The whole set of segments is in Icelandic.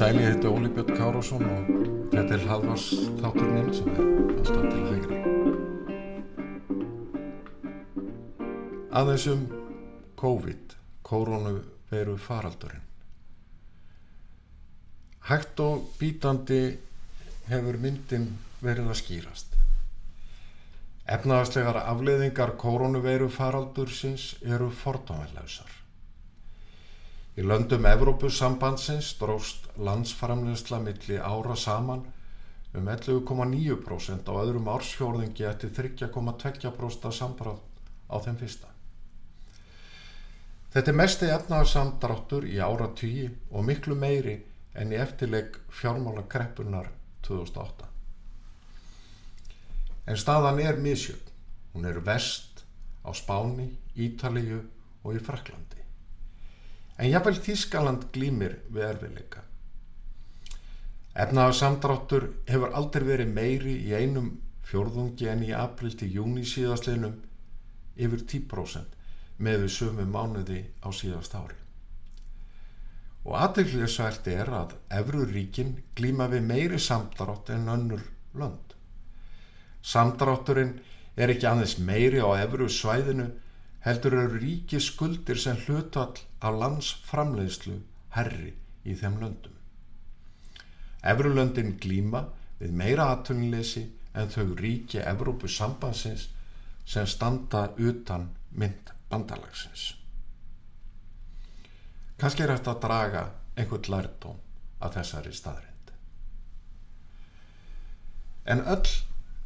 Sæli, ég heiti Óli Björn Kárásson og þetta er hlaðvars þáttur minn sem er alltaf til hægri. Aðeins um COVID, koronaviru faraldurinn. Hægt og bítandi hefur myndin verið að skýrast. Efnaðarslegar afleiðingar koronaviru faraldursins eru fordómælausar. Í löndum Evrópussambandsins dróst landsframleysla milli ára saman um 11,9% á öðrum ársfjórðingi eftir 3,2% samdrátt á þeim fyrsta. Þetta er mesti efnaðarsamdráttur í ára tíu og miklu meiri en í eftirleik fjármála kreppunar 2008. En staðan er misjöfn. Hún er vest á Spáni, Ítalíu og í Fraklandi. En jáfnveil Þískaland glýmir við erfiðleika. Efnaðarsamdráttur hefur aldrei verið meiri í einum fjórðungi en í april til júni síðastliðnum yfir 10% með við sömu mánuði á síðast ári. Og aðeinsvært er að Evruríkin glýma við meiri samdrátt en önnur lönd. Samdrátturinn er ekki aðeins meiri á Evru svæðinu heldur eru ríki skuldir sem hlutall af landsframleiðslu herri í þeim löndum. Evrulöndin glíma við meira aðtunleysi en þau ríki Evrópu sambansins sem standa utan mynd bandalagsins. Kanski er þetta að draga einhvern lærdóm að þessari staðrind. En öll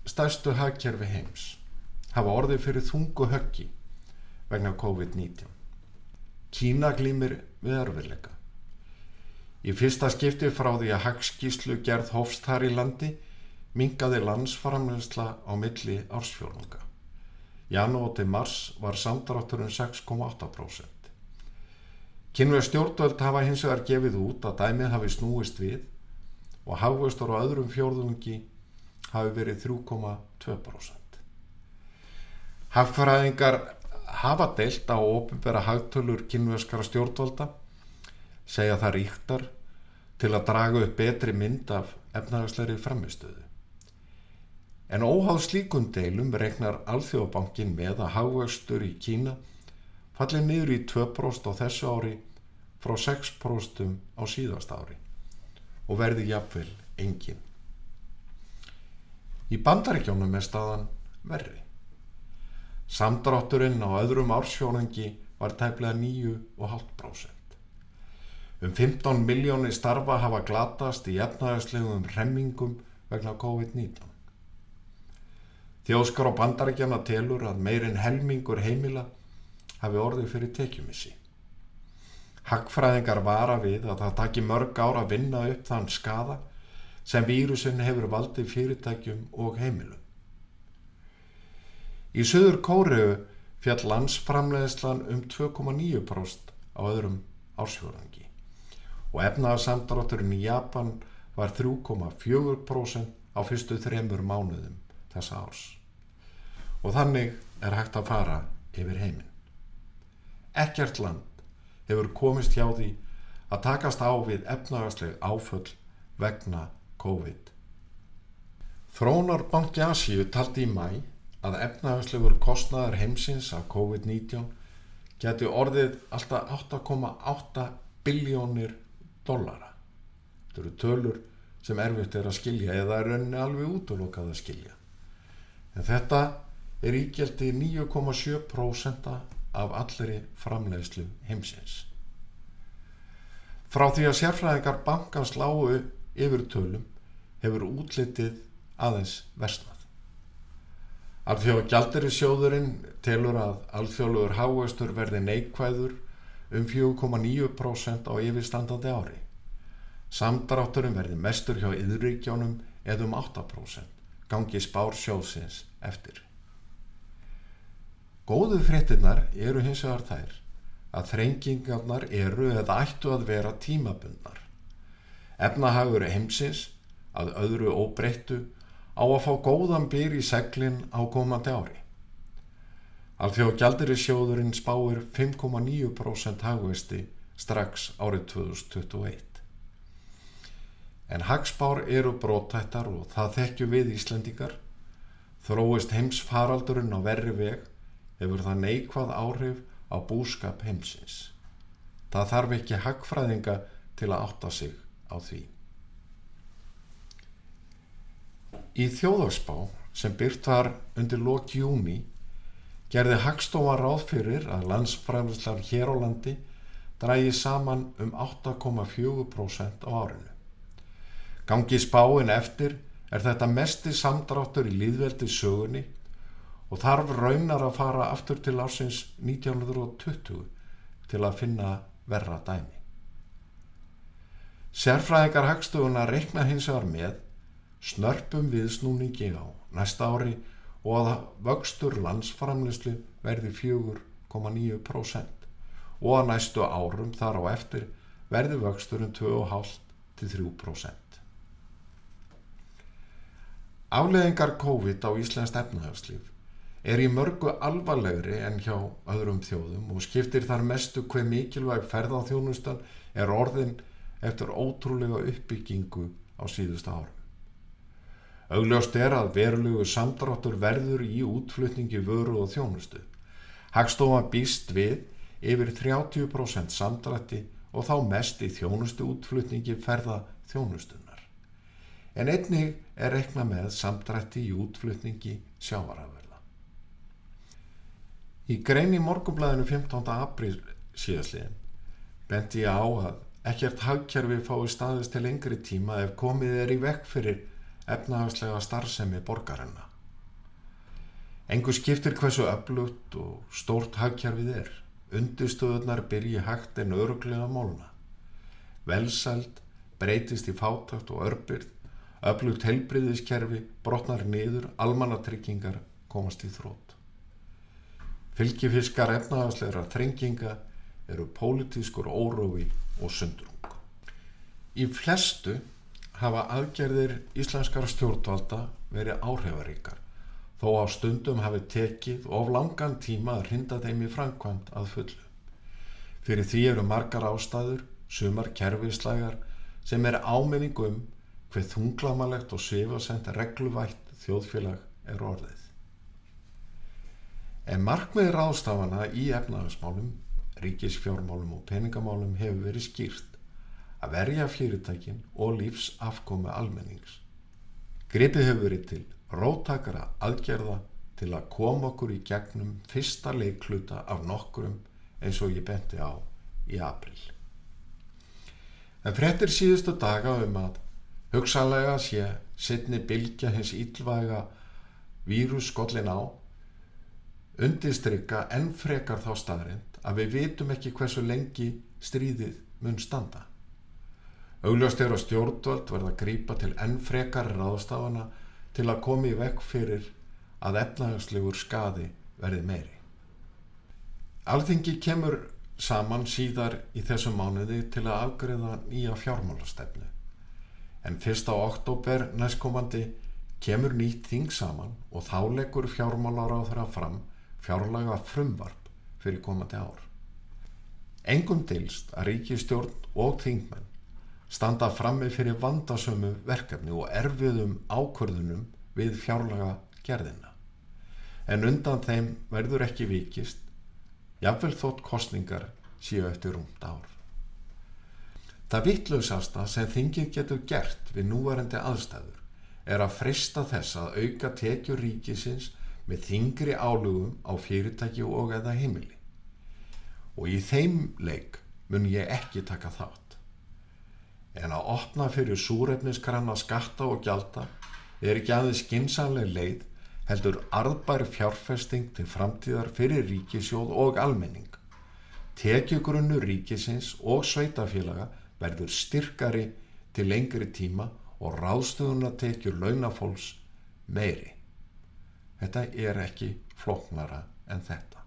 stærstu hagkerfi heims hafa orðið fyrir þungu höggi vegna COVID-19. Kína glýmir við örfiðleika. Í fyrsta skipti frá því að hagskíslu gerð hófst þar í landi mingaði landsframleysla á milli ársfjórnunga. Janúti mars var samdrátturinn 6,8%. Kynveð stjórnvöld hafa hins vegar gefið út að dæmið hafi snúist við og hafustur á öðrum fjórðungi hafi verið 3,2%. Hagfræðingar hafa deilt á ofinbæra hagtölur kynveskara stjórnvalda segja það ríktar til að draga upp betri mynd af efnahagsleiri framistöðu. En óháð slíkun deilum regnar Alþjóðbankin með að hagvöxtur í Kína falli niður í 2% á þessu ári frá 6% á síðast ári og verði jafnvel engin. Í bandaríkjónum er staðan verri. Samdrátturinn á öðrum ársfjónangi var tæplega 9,5%. Um 15 miljónir starfa hafa glatast í efnaðarslegum remmingum vegna COVID-19. Þjóskar á bandarækjana telur að meirinn helmingur heimila hafi orðið fyrir tekjumissi. Haggfræðingar vara við að það taki mörg ára að vinna upp þann skada sem vírusin hefur valdið fyrirtækjum og heimilum. Í söður Kóreu fjall landsframleðislan um 2,9% á öðrum ársfjóðangi og efnaðarsamdrátturinn í Japan var 3,4% á fyrstu þremur mánuðum þessa árs. Og þannig er hægt að fara yfir heiminn. Ekkert land hefur komist hjá því að takast á við efnaðarsleg áföll vegna COVID. Þrónar Banki Asíu taldi í mæ að efnahagslegur kostnaðar heimsins af COVID-19 geti orðið alltaf 8,8 biljónir dollara. Þetta eru tölur sem erfitt er að skilja eða er rauninni alveg útlokað að skilja. En þetta er ígjaldi 9,7% af allri framleiðslu heimsins. Frá því að sérfræðingar bankans lágu yfir tölum hefur útlitið aðeins versna. Alþjóða gjaldir í sjóðurinn telur að alþjóðluður háastur verði neikvæður um 4,9% á yfirstandandi ári. Samdrátturum verði mestur hjá yðuríkjónum eða um 8%, gangi spár sjóðsins eftir. Góðu fréttinnar eru hins vegar þær að þrengingarnar eru eða ættu að vera tímabundnar. Efnahagur heimsins að öðru óbreyttu á að fá góðan byr í seglinn á komandi ári. Alþjóð gjaldir í sjóðurinn spáir 5,9% hagvesti strax árið 2021. En hagspár eru brótættar og það þekkju við Íslendingar. Þróist heims faraldurinn á verri veg hefur það neikvað áhrif á búskap heimsins. Það þarf ekki hagfræðinga til að átta sig á því. Í þjóðarspá sem byrt var undir lok júni gerði Hagstofa ráð fyrir að landsfræðislar hér á landi drægi saman um 8,4% á árinu. Gangi spáin eftir er þetta mesti samdráttur í líðveldi sögunni og þarf raunar að fara aftur til ásins 1920 til að finna verra dæmi. Sérfræðingar hagstofuna reikna hins vegar með snörpum viðsnúningi á næsta ári og að vöxtur landsframlislu verði 4,9% og að næstu árum þar á eftir verði vöxturinn 2,5-3%. Afleðingar COVID á Íslands efnahagslíf er í mörgu alvarlegri en hjá öðrum þjóðum og skiptir þar mestu hver mikilvæg ferðanþjónustan er orðin eftir ótrúlega uppbyggingu á síðustu árum. Augljóst er að verulegu samdráttur verður í útflutningi vöru og þjónustu. Hagstofa býst við yfir 30% samdrætti og þá mest í þjónustu útflutningi ferða þjónustunar. En einnig er rekna með samdrætti í útflutningi sjávarafur. Í grein í morgublaðinu 15. apríl síðastliðin bendi ég á að ekkert hagkerfi fái staðist til lengri tíma ef komið er í vekk fyrir efnahagslega starfsemi borgarinna. Engu skiptir hversu öflugt og stórt hagkerfið er. Undistöðunar byrji hægt en öruglega mólna. Velsæld breytist í fátakt og örbyrð, öflugt helbriðiskerfi brotnar niður, almannatryggingar komast í þrótt. Fylgifiskar efnahagsleira þrenginga eru pólitískur órói og sundrung. Í flestu hafa aðgerðir íslenskara stjórnvalda verið áhrifaríkar þó á stundum hafi tekið of langan tíma að rinda þeim í framkvæmt að fullu. Fyrir því eru margar ástæður, sumar kerfislægar sem er áminning um hver þunglamalegt og svifasend regluvætt þjóðfélag er orðið. En markmið ráðstafana í efnahagsmálum, ríkisfjármálum og peningamálum hefur verið skýrt að verja fyrirtækin og lífs afkomi almennings. Gripið hefur verið til róttakara aðgerða til að koma okkur í gegnum fyrsta leikluta af nokkrum eins og ég benti á í april. En frettir síðustu daga um að hugsalega sé sittni bylgja hins ílvæga vírus skollin á undistrykka enn frekar þá staðrind að við vitum ekki hversu lengi stríðið mun standa. Augljóst er að stjórnvöld verða að grýpa til enn frekar ráðstafana til að komi í vekk fyrir að efnahagslegur skadi verði meiri. Alþingi kemur saman síðar í þessum mánuði til að afgriða nýja fjármálastefnu. En 1. oktober næstkomandi kemur nýtt þing saman og þá leggur fjármálar á þeirra fram fjárlaga frumvarp fyrir komandi ár. Engum dilst að ríkistjórn og þingmenn standa frammi fyrir vandasömu verkefni og erfiðum ákvörðunum við fjárlaga gerðina. En undan þeim verður ekki vikist, jáfnvel þótt kostningar síu eftir rúmt ár. Það vittlausasta sem þingin getur gert við núvarendi aðstæður er að frista þess að auka tekjur ríkisins með þingri álugum á fyrirtæki og eða heimili. Og í þeim leik mun ég ekki taka þátt. En að opna fyrir súrefniskranna skatta og gjalda er ekki aðeins skinsanleg leið heldur arðbær fjárfesting til framtíðar fyrir ríkisjóð og almenning. Tekjugrunnu ríkisins og sveitafélaga verður styrkari til lengri tíma og ráðstöðuna tekjur launafólks meiri. Þetta er ekki floknara en þetta.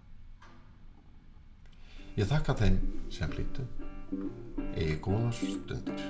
Ég þakka þeim sem hlýtu. Egi góðar stundir.